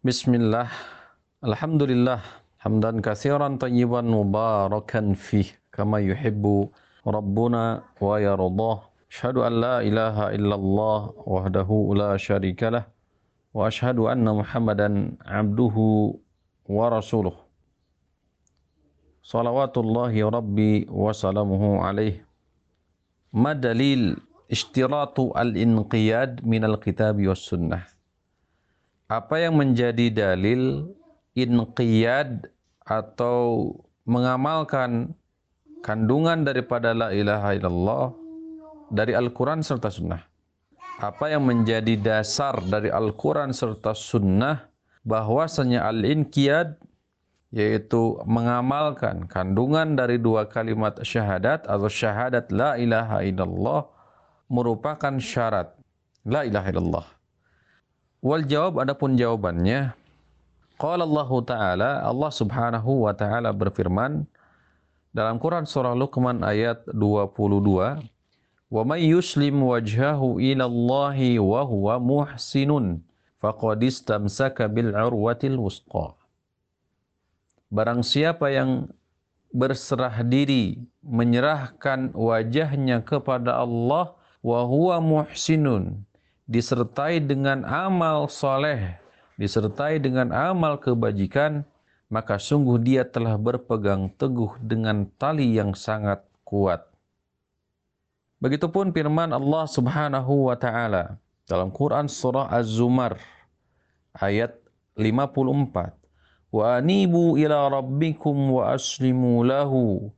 بسم الله الحمد لله حمدا كثيرا طيبا مباركا فيه كما يحب ربنا ويرضاه أشهد أن لا إله إلا الله وحده لا شريك له وأشهد أن محمدا عبده ورسوله صلوات الله ربي وسلامه عليه ما دليل اشتراط الانقياد من الكتاب والسنة Apa yang menjadi dalil inqiyad atau mengamalkan kandungan daripada la ilaha illallah dari Al-Quran serta sunnah. Apa yang menjadi dasar dari Al-Quran serta sunnah bahwasanya al-inqiyad yaitu mengamalkan kandungan dari dua kalimat syahadat atau syahadat la ilaha illallah merupakan syarat la ilaha illallah. Wal jawab adapun jawabannya Qala Allah Ta'ala Allah Subhanahu wa taala berfirman dalam Quran surah Luqman ayat 22 Wa may yuslim wajhahu ila Allah wa huwa muhsinun faqad istamsaka bil urwatil wusqa. Barang siapa yang berserah diri menyerahkan wajahnya kepada Allah wa huwa muhsinun disertai dengan amal soleh, disertai dengan amal kebajikan, maka sungguh dia telah berpegang teguh dengan tali yang sangat kuat. Begitupun firman Allah Subhanahu wa taala dalam Quran surah Az-Zumar ayat 54. Wa anibu ila rabbikum wa aslimu lahu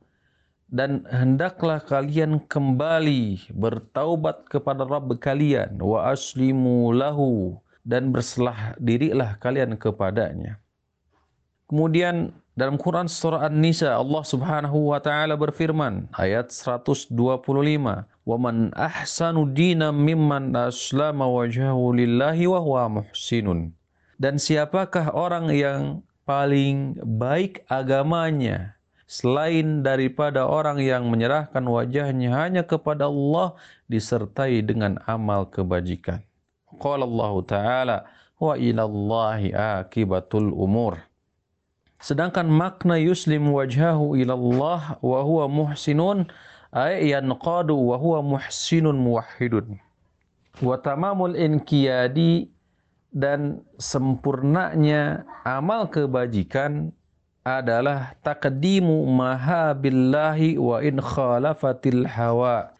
dan hendaklah kalian kembali bertaubat kepada Rabb kalian wa aslimu lahu dan berselah dirilah kalian kepadanya. Kemudian dalam Quran surah An-Nisa Allah Subhanahu wa taala berfirman ayat 125 wa man ahsanu dinan mimman aslama wajhahu lillahi wa huwa muhsinun dan siapakah orang yang paling baik agamanya selain daripada orang yang menyerahkan wajahnya hanya kepada Allah disertai dengan amal kebajikan. Qala Allah Ta'ala wa ilallahi akibatul umur. Sedangkan makna yuslim wajhahu ilallah wa huwa muhsinun ay yanqadu wa huwa muhsinun muwahhidun. Wa tamamul inqiyadi dan sempurnanya amal kebajikan adalah taqdimu maha billahi wa in khalafatil hawa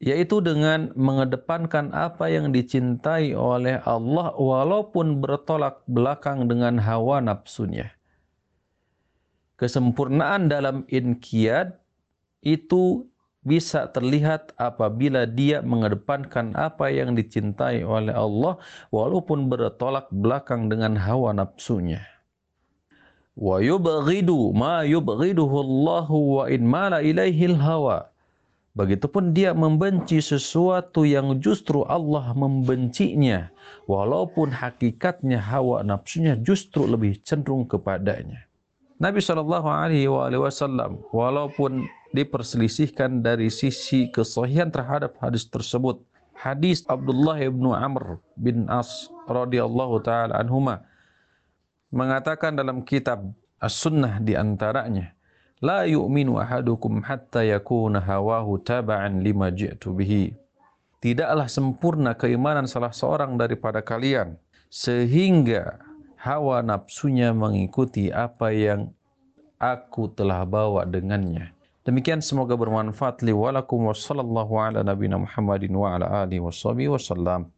yaitu dengan mengedepankan apa yang dicintai oleh Allah walaupun bertolak belakang dengan hawa nafsunya. Kesempurnaan dalam inqiyad itu bisa terlihat apabila dia mengedepankan apa yang dicintai oleh Allah walaupun bertolak belakang dengan hawa nafsunya wa yubghidu ma yubghiduhu Allahu wa in mala hawa. Begitupun dia membenci sesuatu yang justru Allah membencinya walaupun hakikatnya hawa nafsunya justru lebih cenderung kepadanya. Nabi Shallallahu Alaihi Wasallam walaupun diperselisihkan dari sisi kesahihan terhadap hadis tersebut, hadis Abdullah ibnu Amr bin As radhiyallahu taala anhuma mengatakan dalam kitab As-Sunnah di antaranya, La yu'minu ahadukum hatta yakuna hawahu taba'an lima ji'tu bihi. Tidaklah sempurna keimanan salah seorang daripada kalian sehingga hawa nafsunya mengikuti apa yang aku telah bawa dengannya. Demikian semoga bermanfaat li walakum wa sallallahu ala nabina Muhammadin wa ala alihi wa wasallam.